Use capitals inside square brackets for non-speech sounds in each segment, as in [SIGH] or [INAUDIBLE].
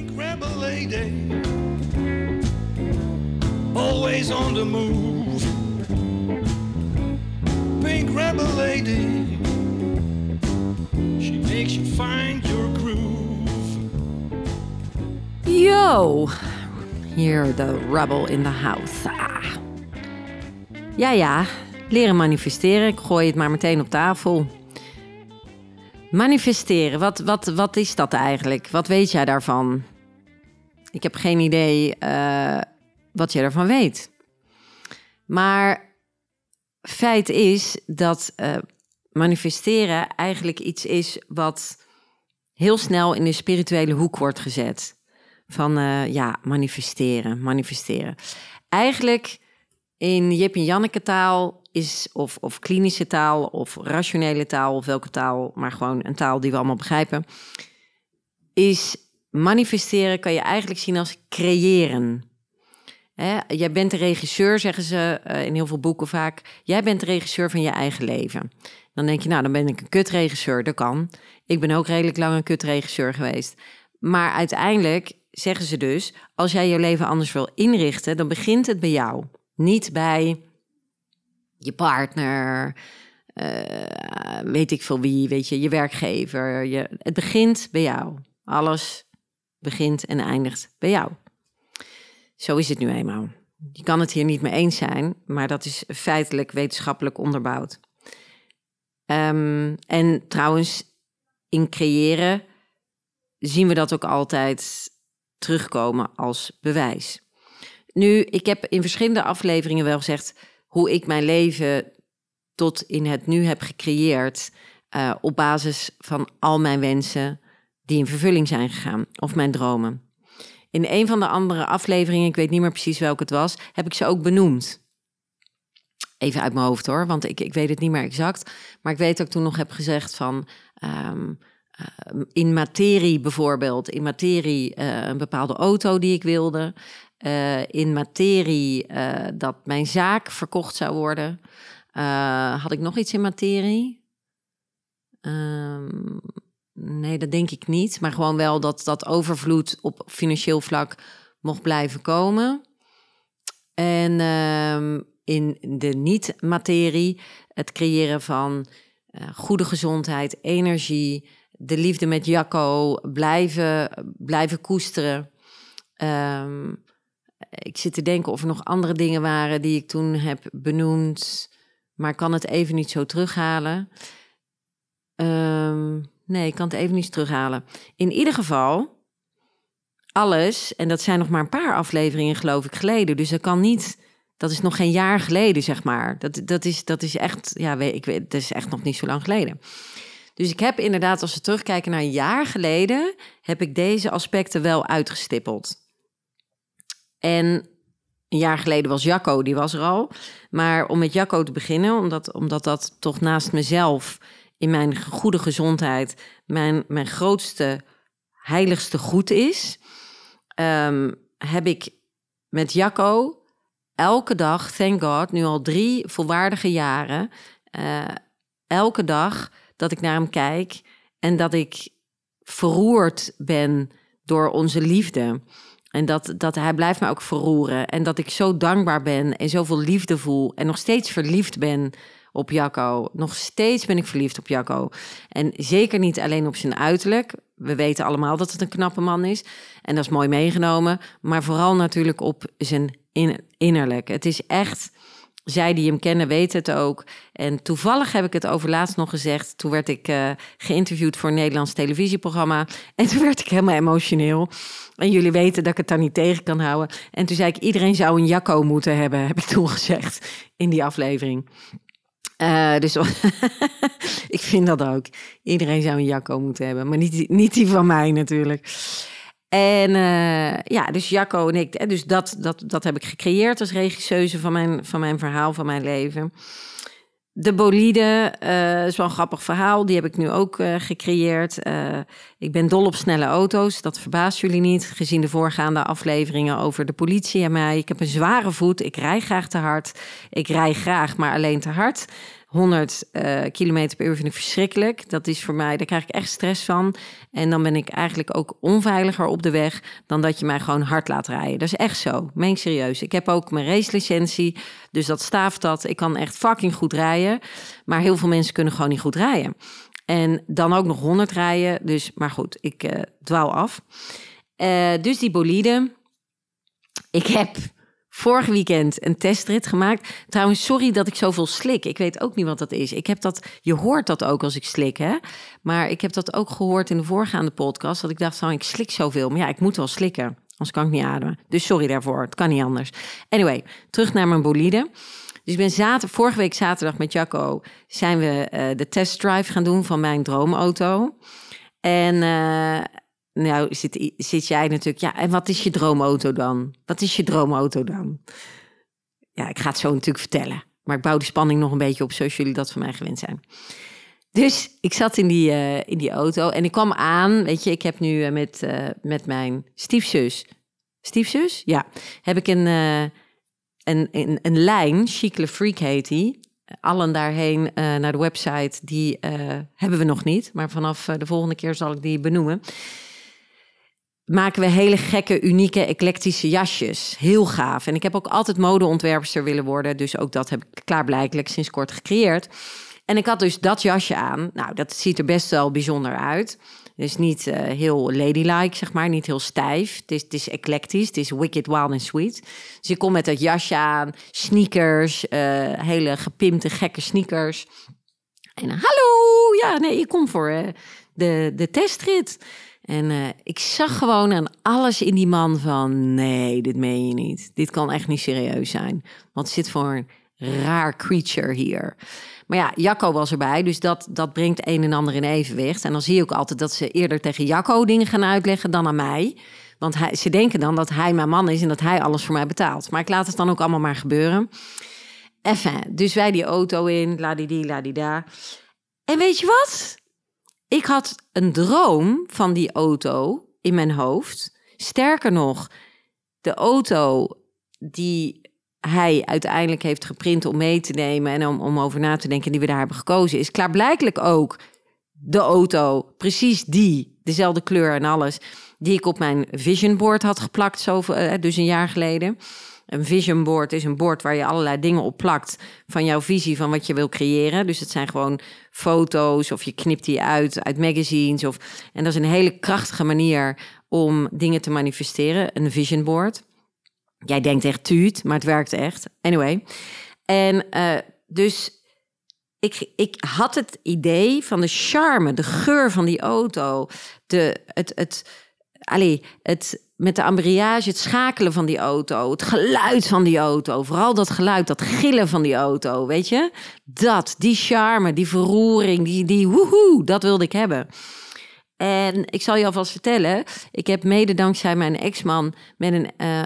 Pink lady, always on the move. Pink rebel lady, she makes you find your groove. Yo, hier de rebel in the house. Ah. Ja, ja, leren manifesteren. Ik gooi het maar meteen op tafel. Manifesteren, wat, wat, wat is dat eigenlijk? Wat weet jij daarvan? Ik heb geen idee eh, wat je daarvan weet. Maar feit is dat eh, manifesteren eigenlijk iets is wat heel snel in de spirituele hoek wordt gezet. Van eh, ja, manifesteren, manifesteren. Eigenlijk in Jip en Janneke taal is, of, of klinische taal, of rationele taal, of welke taal, maar gewoon een taal die we allemaal begrijpen, is manifesteren kan je eigenlijk zien als creëren. Hè, jij bent de regisseur, zeggen ze eh, in heel veel boeken vaak. Jij bent de regisseur van je eigen leven. Dan denk je, nou, dan ben ik een kutregisseur. Dat kan. Ik ben ook redelijk lang een kutregisseur geweest. Maar uiteindelijk zeggen ze dus, als jij je leven anders wil inrichten, dan begint het bij jou. Niet bij je partner, eh, weet ik veel wie, weet je, je werkgever. Je, het begint bij jou. Alles begint en eindigt bij jou. Zo is het nu eenmaal. Je kan het hier niet mee eens zijn, maar dat is feitelijk wetenschappelijk onderbouwd. Ehm, en trouwens, in creëren zien we dat ook altijd terugkomen als bewijs. Nu, ik heb in verschillende afleveringen wel gezegd hoe ik mijn leven tot in het nu heb gecreëerd uh, op basis van al mijn wensen die in vervulling zijn gegaan of mijn dromen. In een van de andere afleveringen, ik weet niet meer precies welke het was, heb ik ze ook benoemd. Even uit mijn hoofd hoor, want ik, ik weet het niet meer exact. Maar ik weet dat ik toen nog heb gezegd van. Um, uh, in materie bijvoorbeeld, in materie uh, een bepaalde auto die ik wilde. Uh, in materie dat mijn zaak verkocht zou worden. had ik nog iets in materie? Um, Nee, dat denk ik niet. Maar gewoon wel dat dat overvloed op financieel vlak mocht blijven komen. En um, in de niet-materie het creëren van uh, goede gezondheid, energie, de liefde met Jacco, blijven, blijven koesteren. Um, ik zit te denken of er nog andere dingen waren die ik toen heb benoemd, maar kan het even niet zo terughalen. Um, Nee, ik kan het even niet terughalen. In ieder geval, alles, en dat zijn nog maar een paar afleveringen, geloof ik, geleden. Dus dat kan niet. Dat is nog geen jaar geleden, zeg maar. Dat, dat, is, dat is echt, ja, weet, ik weet, dat is echt nog niet zo lang geleden. Dus ik heb inderdaad, als we terugkijken naar een jaar geleden, heb ik deze aspecten wel uitgestippeld. En een jaar geleden was Jacco, die was er al. Maar om met Jacco te beginnen, omdat, omdat dat toch naast mezelf in mijn goede gezondheid mijn, mijn grootste, heiligste goed is, um, heb ik met Jacco elke dag, thank God, nu al drie volwaardige jaren, uh, elke dag dat ik naar hem kijk en dat ik verroerd ben door onze liefde. En dat, dat hij blijft me ook verroeren. En dat ik zo dankbaar ben en zoveel liefde voel en nog steeds verliefd ben op Jacco. Nog steeds ben ik verliefd op Jacco. En zeker niet alleen op zijn uiterlijk. We weten allemaal dat het een knappe man is. En dat is mooi meegenomen. Maar vooral natuurlijk op zijn innerlijk. Het is echt. Zij die hem kennen weten het ook. En toevallig heb ik het over laatst nog gezegd. Toen werd ik uh, geïnterviewd voor een Nederlands televisieprogramma. En toen werd ik helemaal emotioneel. En jullie weten dat ik het daar niet tegen kan houden. En toen zei ik, iedereen zou een Jacco moeten hebben, heb ik toen gezegd in die aflevering. Uh, dus [LAUGHS] ik vind dat ook. Iedereen zou een Jacco moeten hebben, maar niet, niet die van mij natuurlijk. En uh, ja, dus Jacco en ik, dus dat, dat, dat heb ik gecreëerd als regisseuse van mijn, van mijn verhaal, van mijn leven. De bolide uh, is wel een grappig verhaal. Die heb ik nu ook uh, gecreëerd. Uh, ik ben dol op snelle auto's. Dat verbaast jullie niet, gezien de voorgaande afleveringen over de politie en mij. Ik heb een zware voet. Ik rij graag te hard. Ik rij graag, maar alleen te hard. 100 uh, kilometer per uur vind ik verschrikkelijk. Dat is voor mij, daar krijg ik echt stress van. En dan ben ik eigenlijk ook onveiliger op de weg dan dat je mij gewoon hard laat rijden. Dat is echt zo. Meen serieus. Ik heb ook mijn racelicentie, dus dat staaft dat. Ik kan echt fucking goed rijden. Maar heel veel mensen kunnen gewoon niet goed rijden. En dan ook nog 100 rijden. Dus, maar goed, ik uh, dwaal af. Uh, dus die bolide. Ik heb vorig weekend een testrit gemaakt. Trouwens, sorry dat ik zoveel slik. Ik weet ook niet wat dat is. Ik heb dat, je hoort dat ook als ik slik, hè? Maar ik heb dat ook gehoord in de voorgaande podcast. Dat ik dacht, oh, ik slik zoveel. Maar ja, ik moet wel slikken. Anders kan ik niet ademen. Dus sorry daarvoor. Het kan niet anders. Anyway, terug naar mijn bolide. Dus ik ben zaterdag, vorige week zaterdag met Jacco zijn we uh, de testdrive gaan doen van mijn droomauto. En uh, nou zit, zit jij natuurlijk, ja, en wat is je droomauto dan? Wat is je droomauto dan? Ja, ik ga het zo natuurlijk vertellen. Maar ik bouw de spanning nog een beetje op, zoals jullie dat van mij gewend zijn. Dus ik zat in die, uh, in die auto en ik kwam aan. Weet je, ik heb nu uh, met, uh, met mijn stiefzus. Stiefzus? Ja. Heb ik een, een, een, een lijn, Chicle Freak heet die. Allen daarheen naar de website, die hebben we nog niet. Maar vanaf de volgende keer zal ik die benoemen maken we hele gekke, unieke, eclectische jasjes. Heel gaaf. En ik heb ook altijd modeontwerpster willen worden. Dus ook dat heb ik klaarblijkelijk sinds kort gecreëerd. En ik had dus dat jasje aan. Nou, dat ziet er best wel bijzonder uit. Dus niet uh, heel ladylike, zeg maar. Niet heel stijf. Het is, het is eclectisch. Het is wicked, wild en sweet. Dus ik kom met dat jasje aan. Sneakers. Uh, hele gepimpte, gekke sneakers. En hallo! Ja, nee, ik kom voor uh, de, de testrit. En uh, ik zag gewoon aan alles in die man van... nee, dit meen je niet. Dit kan echt niet serieus zijn. Wat zit voor een raar creature hier. Maar ja, Jacco was erbij, dus dat, dat brengt een en ander in evenwicht. En dan zie je ook altijd dat ze eerder tegen Jacco dingen gaan uitleggen dan aan mij. Want hij, ze denken dan dat hij mijn man is en dat hij alles voor mij betaalt. Maar ik laat het dan ook allemaal maar gebeuren. Enfin, dus wij die auto in, la die da. En weet je wat? Ik had een droom van die auto in mijn hoofd. Sterker nog, de auto die hij uiteindelijk heeft geprint om mee te nemen en om, om over na te denken, die we daar hebben gekozen, is klaarblijkelijk ook de auto, precies die, dezelfde kleur en alles, die ik op mijn vision board had geplakt, zo, eh, dus een jaar geleden. Een vision board is een bord waar je allerlei dingen op plakt van jouw visie van wat je wil creëren. Dus het zijn gewoon foto's of je knipt die uit uit magazines. Of, en dat is een hele krachtige manier om dingen te manifesteren, een vision board. Jij denkt echt tuut, maar het werkt echt. Anyway. En uh, dus ik, ik had het idee van de charme, de geur van die auto, de, het, het, allee, het met de embrayage, het schakelen van die auto, het geluid van die auto, vooral dat geluid, dat gillen van die auto, weet je? Dat, die charme, die verroering, die, die woehoe, dat wilde ik hebben. En ik zal je alvast vertellen, ik heb mede dankzij mijn ex-man met een uh,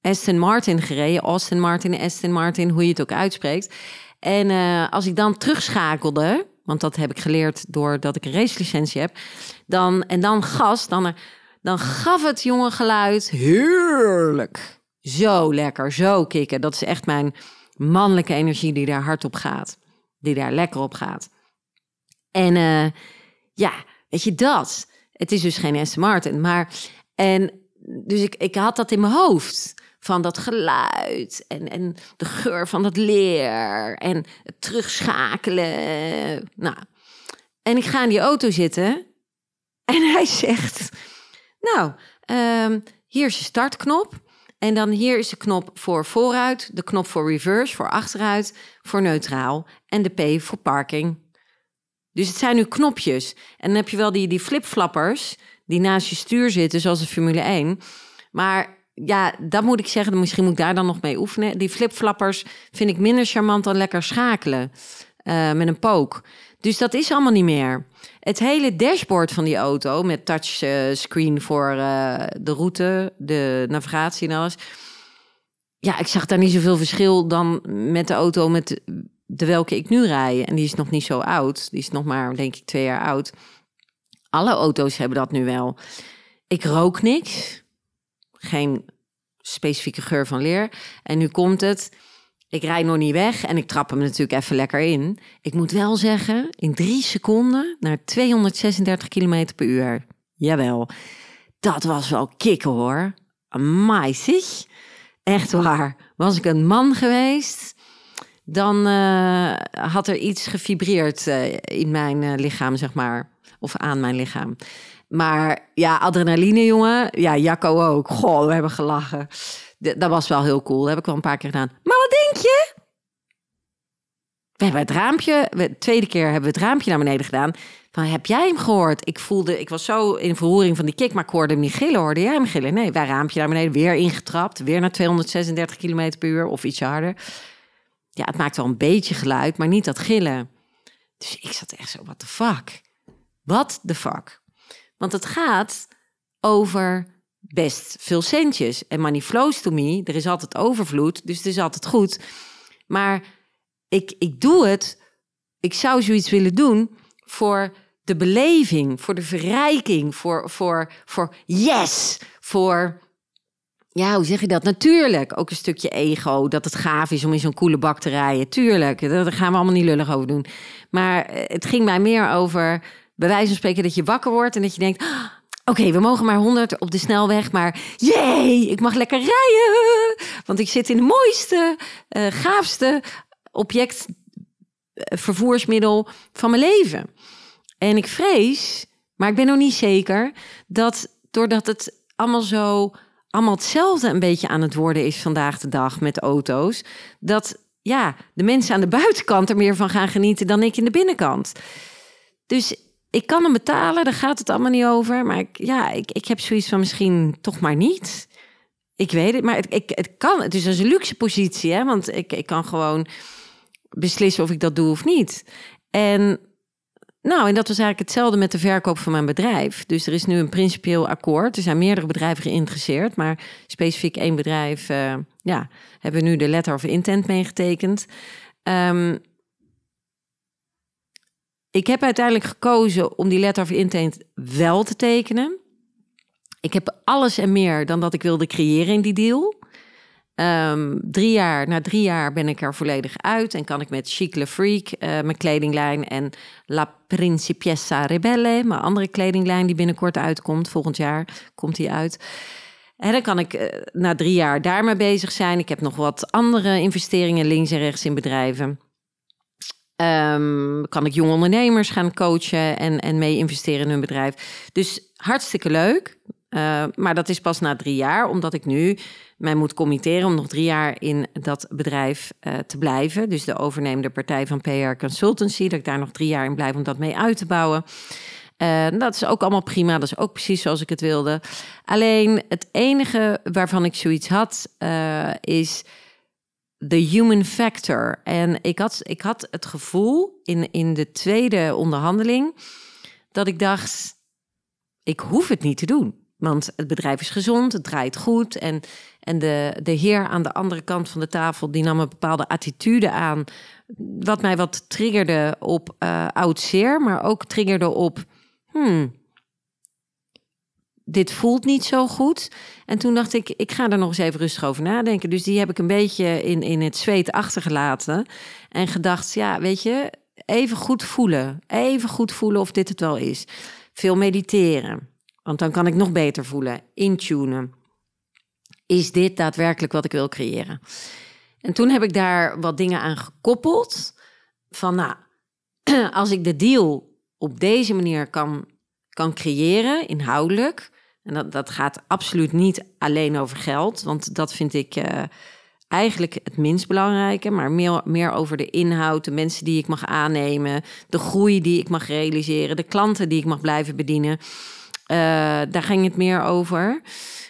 Aston Martin gereden. Austin Martin, Aston Martin, hoe je het ook uitspreekt. En uh, als ik dan terugschakelde, want dat heb ik geleerd doordat ik een racelicentie heb, dan, en dan gas, dan dan gaf het jonge geluid heerlijk. Zo lekker, zo kicken. Dat is echt mijn mannelijke energie die daar hard op gaat. Die daar lekker op gaat. En uh, ja, weet je dat? Het is dus geen Aston Martin, maar... En dus ik, ik had dat in mijn hoofd van dat geluid en, en de geur van dat leer en het terugschakelen. Nou, en ik ga in die auto zitten en hij zegt: nou, um, hier is je startknop. En dan hier is de knop voor vooruit, de knop voor reverse, voor achteruit, voor neutraal en de P voor parking. Dus het zijn nu knopjes. En dan heb je wel die, die flipflappers die naast je stuur zitten, zoals de Formule 1. Maar ja, dat moet ik zeggen, misschien moet ik daar dan nog mee oefenen. Die flipflappers vind ik minder charmant dan lekker schakelen uh, met een pook. Dus dat is allemaal niet meer. Het hele dashboard van die auto met touchscreen voor uh, de route, de navigatie en alles. Ja, ik zag daar niet zoveel verschil dan met de auto met de welke ik nu rij. En die is nog niet zo oud. Die is nog maar, denk ik, twee jaar oud. Alle auto's hebben dat nu wel. Ik rook niks. Geen specifieke geur van leer. En nu komt het. Ik rijd nog niet weg en ik trap hem natuurlijk even lekker in. Ik moet wel zeggen, in drie seconden naar 236 km per uur. Jawel, dat was wel kicken hoor. Zeg. Echt waar. Was ik een man geweest, dan eh, had er iets gefibreerd eh, in mijn eh, lichaam, zeg maar. Of aan mijn lichaam. Maar ja, adrenaline, jongen. Ja, Jacco ook. Goh, we hebben gelachen. D- dat was wel heel cool. Dat heb ik wel een paar keer gedaan. We hebben het raampje, we, de tweede keer hebben we het raampje naar beneden gedaan. Van, heb jij hem gehoord? Ik voelde, ik was zo in verhoring van die kick, maar ik hoorde hem niet gillen. Hoorde jij hem gillen? Nee, wij raampje naar beneden, weer ingetrapt. Weer naar 236 km per uur of iets harder. Ja, het maakt wel een beetje geluid, maar niet dat gillen. Dus ik zat echt zo, what the fuck? What the fuck? Want het gaat over best veel centjes. En money flows to me. Er is altijd overvloed, dus het is altijd goed. Maar ik, ik doe het. Ik zou zoiets willen doen voor de beleving, voor de verrijking, voor, voor, voor yes, voor ja, hoe zeg je dat? Natuurlijk, ook een stukje ego, dat het gaaf is om in zo'n coole bak te rijden. Tuurlijk, daar gaan we allemaal niet lullig over doen. Maar eh, het ging mij meer over, bij wijze van spreken, dat je wakker wordt en dat je denkt... "Ah, Oké, we mogen maar 100 op de snelweg, maar jee, ik mag lekker rijden. Want ik zit in de mooiste, eh, gaafste object vervoersmiddel van mijn leven. En ik vrees, maar ik ben nog niet zeker, dat doordat het allemaal zo, allemaal hetzelfde een beetje aan het worden is vandaag de dag met auto's, dat ja, de mensen aan de buitenkant er meer van gaan genieten dan ik in de binnenkant. Dus ik kan hem betalen, daar gaat het allemaal niet over. Maar ik, ja, ik, ik heb zoiets van misschien toch maar niet. Ik weet het, maar het, ik, het kan. Het is een luxe positie, hè? want ik, ik kan gewoon beslissen of ik dat doe of niet. En nou, en dat was eigenlijk hetzelfde met de verkoop van mijn bedrijf. Dus er is nu een principieel akkoord. Er zijn meerdere bedrijven geïnteresseerd, maar specifiek één bedrijf, eh, ja, hebben nu de letter of intent meegetekend. Ehm, ik heb uiteindelijk gekozen om die letter of intent wel te tekenen. Ik heb alles en meer dan dat ik wilde creëren in die deal. Ehm, drie jaar, na drie jaar ben ik er volledig uit en kan ik met Chic Le Freak, eh, mijn kledinglijn, en La Principessa Rebelle, mijn andere kledinglijn die binnenkort uitkomt, volgend jaar komt die uit. En dan kan ik eh, na drie jaar daarmee bezig zijn. Ik heb nog wat andere investeringen links en rechts in bedrijven. Ehm, kan ik jonge ondernemers gaan coachen en, en mee investeren in hun bedrijf. Dus hartstikke leuk. Uh, maar dat is pas na drie jaar, omdat ik nu mij moet committeren om nog drie jaar in dat bedrijf uh, te blijven. Dus de overnemende partij van PR Consultancy, dat ik daar nog drie jaar in blijf om dat mee uit te bouwen. Uh, dat is ook allemaal prima, dat is ook precies zoals ik het wilde. Alleen het enige waarvan ik zoiets had, is de human factor. En ik had, ik had het gevoel in, in de tweede onderhandeling dat ik dacht, ik hoef het niet te doen. Want het bedrijf is gezond, het draait goed. En, en de, de heer aan de andere kant van de tafel, die nam een bepaalde attitude aan. Wat mij wat triggerde op uh, oud zeer, maar ook triggerde op... Hmm, dit voelt niet zo goed. En toen dacht ik, ik ga er nog eens even rustig over nadenken. Dus die heb ik een beetje in, in het zweet achtergelaten. En gedacht, ja, weet je, even goed voelen. Even goed voelen of dit het wel is. Veel mediteren. Want dan kan ik nog beter voelen. Intunen. Is dit daadwerkelijk wat ik wil creëren? En toen heb ik daar wat dingen aan gekoppeld. Van nou, [CLEARS THROAT] als ik de deal op deze manier kan, kan creëren, inhoudelijk. En dat, dat gaat absoluut niet alleen over geld. Want dat vind ik uh, eigenlijk het minst belangrijke. Maar meer, meer over de inhoud, de mensen die ik mag aannemen. De groei die ik mag realiseren. De klanten die ik mag blijven bedienen. Uh, daar ging het meer over.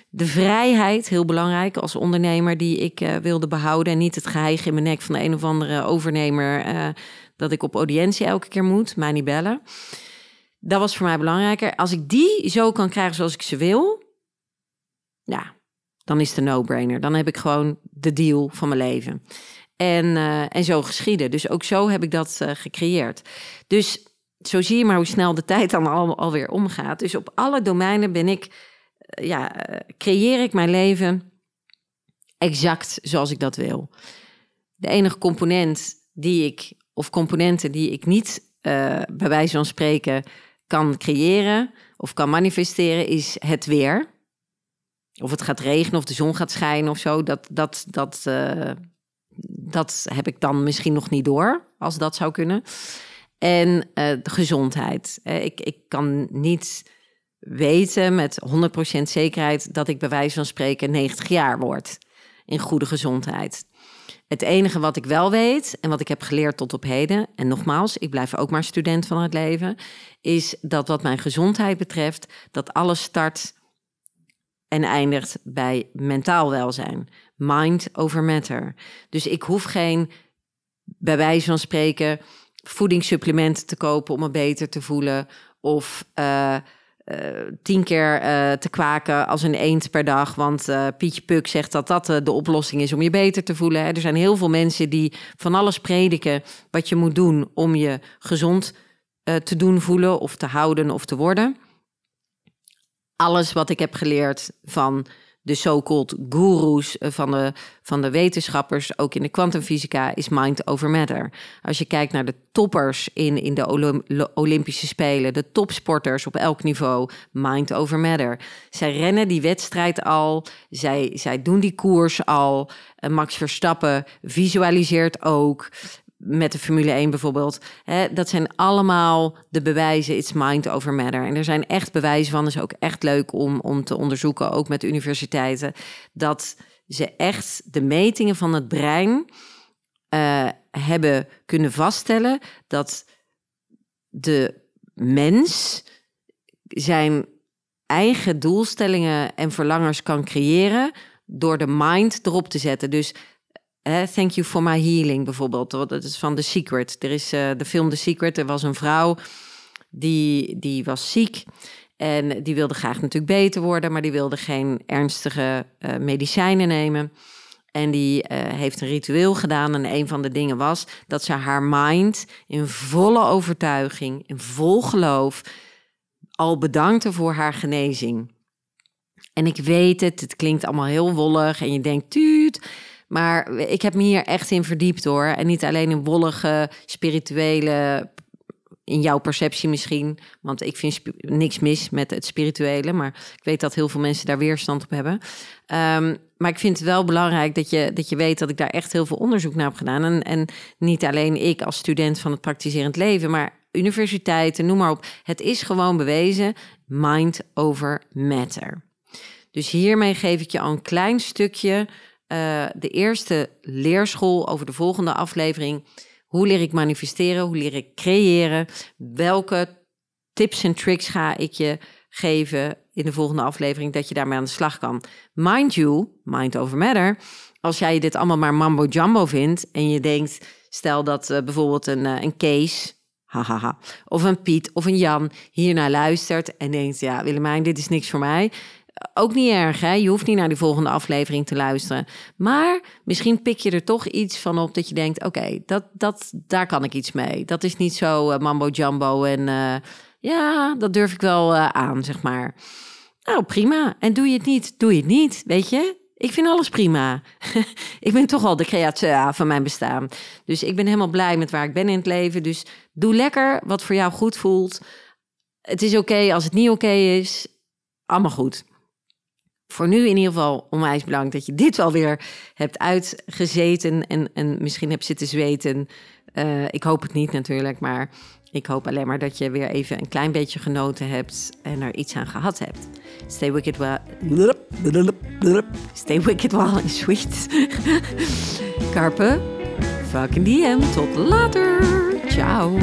De vrijheid, heel belangrijk als ondernemer, die ik uh, wilde behouden. En niet het geheig in mijn nek van de een of andere overnemer. Dat ik op audiëntie elke keer moet, mij niet bellen. Dat was voor mij belangrijker. Als ik die zo kan krijgen zoals ik ze wil, ja, dan is het no-brainer. Dan heb ik gewoon de deal van mijn leven. En, uh, en zo geschieden. Dus ook zo heb ik dat uh, gecreëerd. Dus zo zie je maar hoe snel de tijd dan al, alweer omgaat. Dus op alle domeinen ben ik, uh, ja, creëer ik mijn leven exact zoals ik dat wil. De enige component die ik, of componenten die ik niet bij wijze van spreken kan creëren of kan manifesteren, is het weer. Of het gaat regenen of de zon gaat schijnen of zo. Dat, dat, dat, uh, dat heb ik dan misschien nog niet door, als dat zou kunnen. En uh, de gezondheid. ik, ik kan niet weten met 100% zekerheid dat ik bij wijze van spreken 90 jaar word in goede gezondheid. Het enige wat ik wel weet en wat ik heb geleerd tot op heden, en nogmaals, ik blijf ook maar student van het leven, is dat wat mijn gezondheid betreft, dat alles start en eindigt bij mentaal welzijn. Mind over matter. Dus ik hoef geen, bij wijze van spreken, voedingssupplementen te kopen om me beter te voelen. Of uh, tien keer uh, te kwaken als een eend per dag. Want uh, Pietje Puk zegt dat dat de oplossing is om je beter te voelen. Er zijn heel veel mensen die van alles prediken wat je moet doen om je gezond te doen voelen of te houden of te worden. Alles wat ik heb geleerd van de so-called gurus eh, van de, van de wetenschappers, ook in de kwantumfysica, is mind over matter. Als je kijkt naar de toppers in, in de Olympische Spelen, de topsporters op elk niveau, mind over matter. Zij rennen die wedstrijd al, zij, zij doen die koers al. Max Verstappen visualiseert ook met de Formule 1 bijvoorbeeld. Hè, dat zijn allemaal de bewijzen. It's mind over matter. En er zijn echt bewijzen van. Dat is ook echt leuk om, om te onderzoeken, ook met universiteiten. Dat ze echt de metingen van het brein uh, hebben kunnen vaststellen dat de mens zijn eigen doelstellingen en verlangers kan creëren door de mind erop te zetten. Dus Thank You for My Healing bijvoorbeeld. Dat is van The Secret. Er is uh, de film The Secret. Er was een vrouw die, die was ziek. En die wilde graag natuurlijk beter worden, maar die wilde geen ernstige uh, medicijnen nemen. En die uh, heeft een ritueel gedaan. En een van de dingen was dat ze haar mind in volle overtuiging, in vol geloof, al bedankte voor haar genezing. En ik weet het, het klinkt allemaal heel wollig. En je denkt, tuut. Maar ik heb me hier echt in verdiept hoor. En niet alleen in wollige, spirituele, in jouw perceptie misschien. Want ik vind niks mis met het spirituele. Maar ik weet dat heel veel mensen daar weerstand op hebben. Um, maar ik vind het wel belangrijk dat je, dat je weet dat ik daar echt heel veel onderzoek naar heb gedaan. En, en niet alleen ik als student van het praktiserend leven, maar universiteiten, noem maar op. Het is gewoon bewezen, mind over matter. Dus hiermee geef ik je al een klein stukje uh, de eerste leerschool over de volgende aflevering. Hoe leer ik manifesteren? Hoe leer ik creëren? Welke tips en tricks ga ik je geven in de volgende aflevering dat je daarmee aan de slag kan? Mind you, mind over matter. Als jij dit allemaal maar mambo jumbo vindt en je denkt, stel dat uh, bijvoorbeeld een, uh, een Kees, hahaha, of een Piet of een Jan hiernaar luistert en denkt, ja Willemijn, dit is niks voor mij ook niet erg, hè? Je hoeft niet naar die volgende aflevering te luisteren. Maar misschien pik je er toch iets van op dat je denkt: oké, dat, dat, daar kan ik iets mee. Dat is niet zo uh, mambo jumbo en uh, ja, dat durf ik wel uh, aan, zeg maar. Nou, prima. En doe je het niet, doe je het niet, weet je? Ik vind alles prima. [LAUGHS] ik ben toch al de createur van mijn bestaan. Dus ik ben helemaal blij met waar ik ben in het leven. Dus doe lekker wat voor jou goed voelt. Het is oké als het niet oké is. Allemaal goed voor nu in ieder geval onwijs bedankt dat je dit wel weer hebt uitgezeten en, en misschien hebt zitten zweten. Uh, ik hoop het niet natuurlijk, maar ik hoop alleen maar dat je weer even een klein beetje genoten hebt en er iets aan gehad hebt. Stay wicked well. Stay wicked while is sweet. [LAUGHS] Carpe, fucking DM. Tot later. Ciao.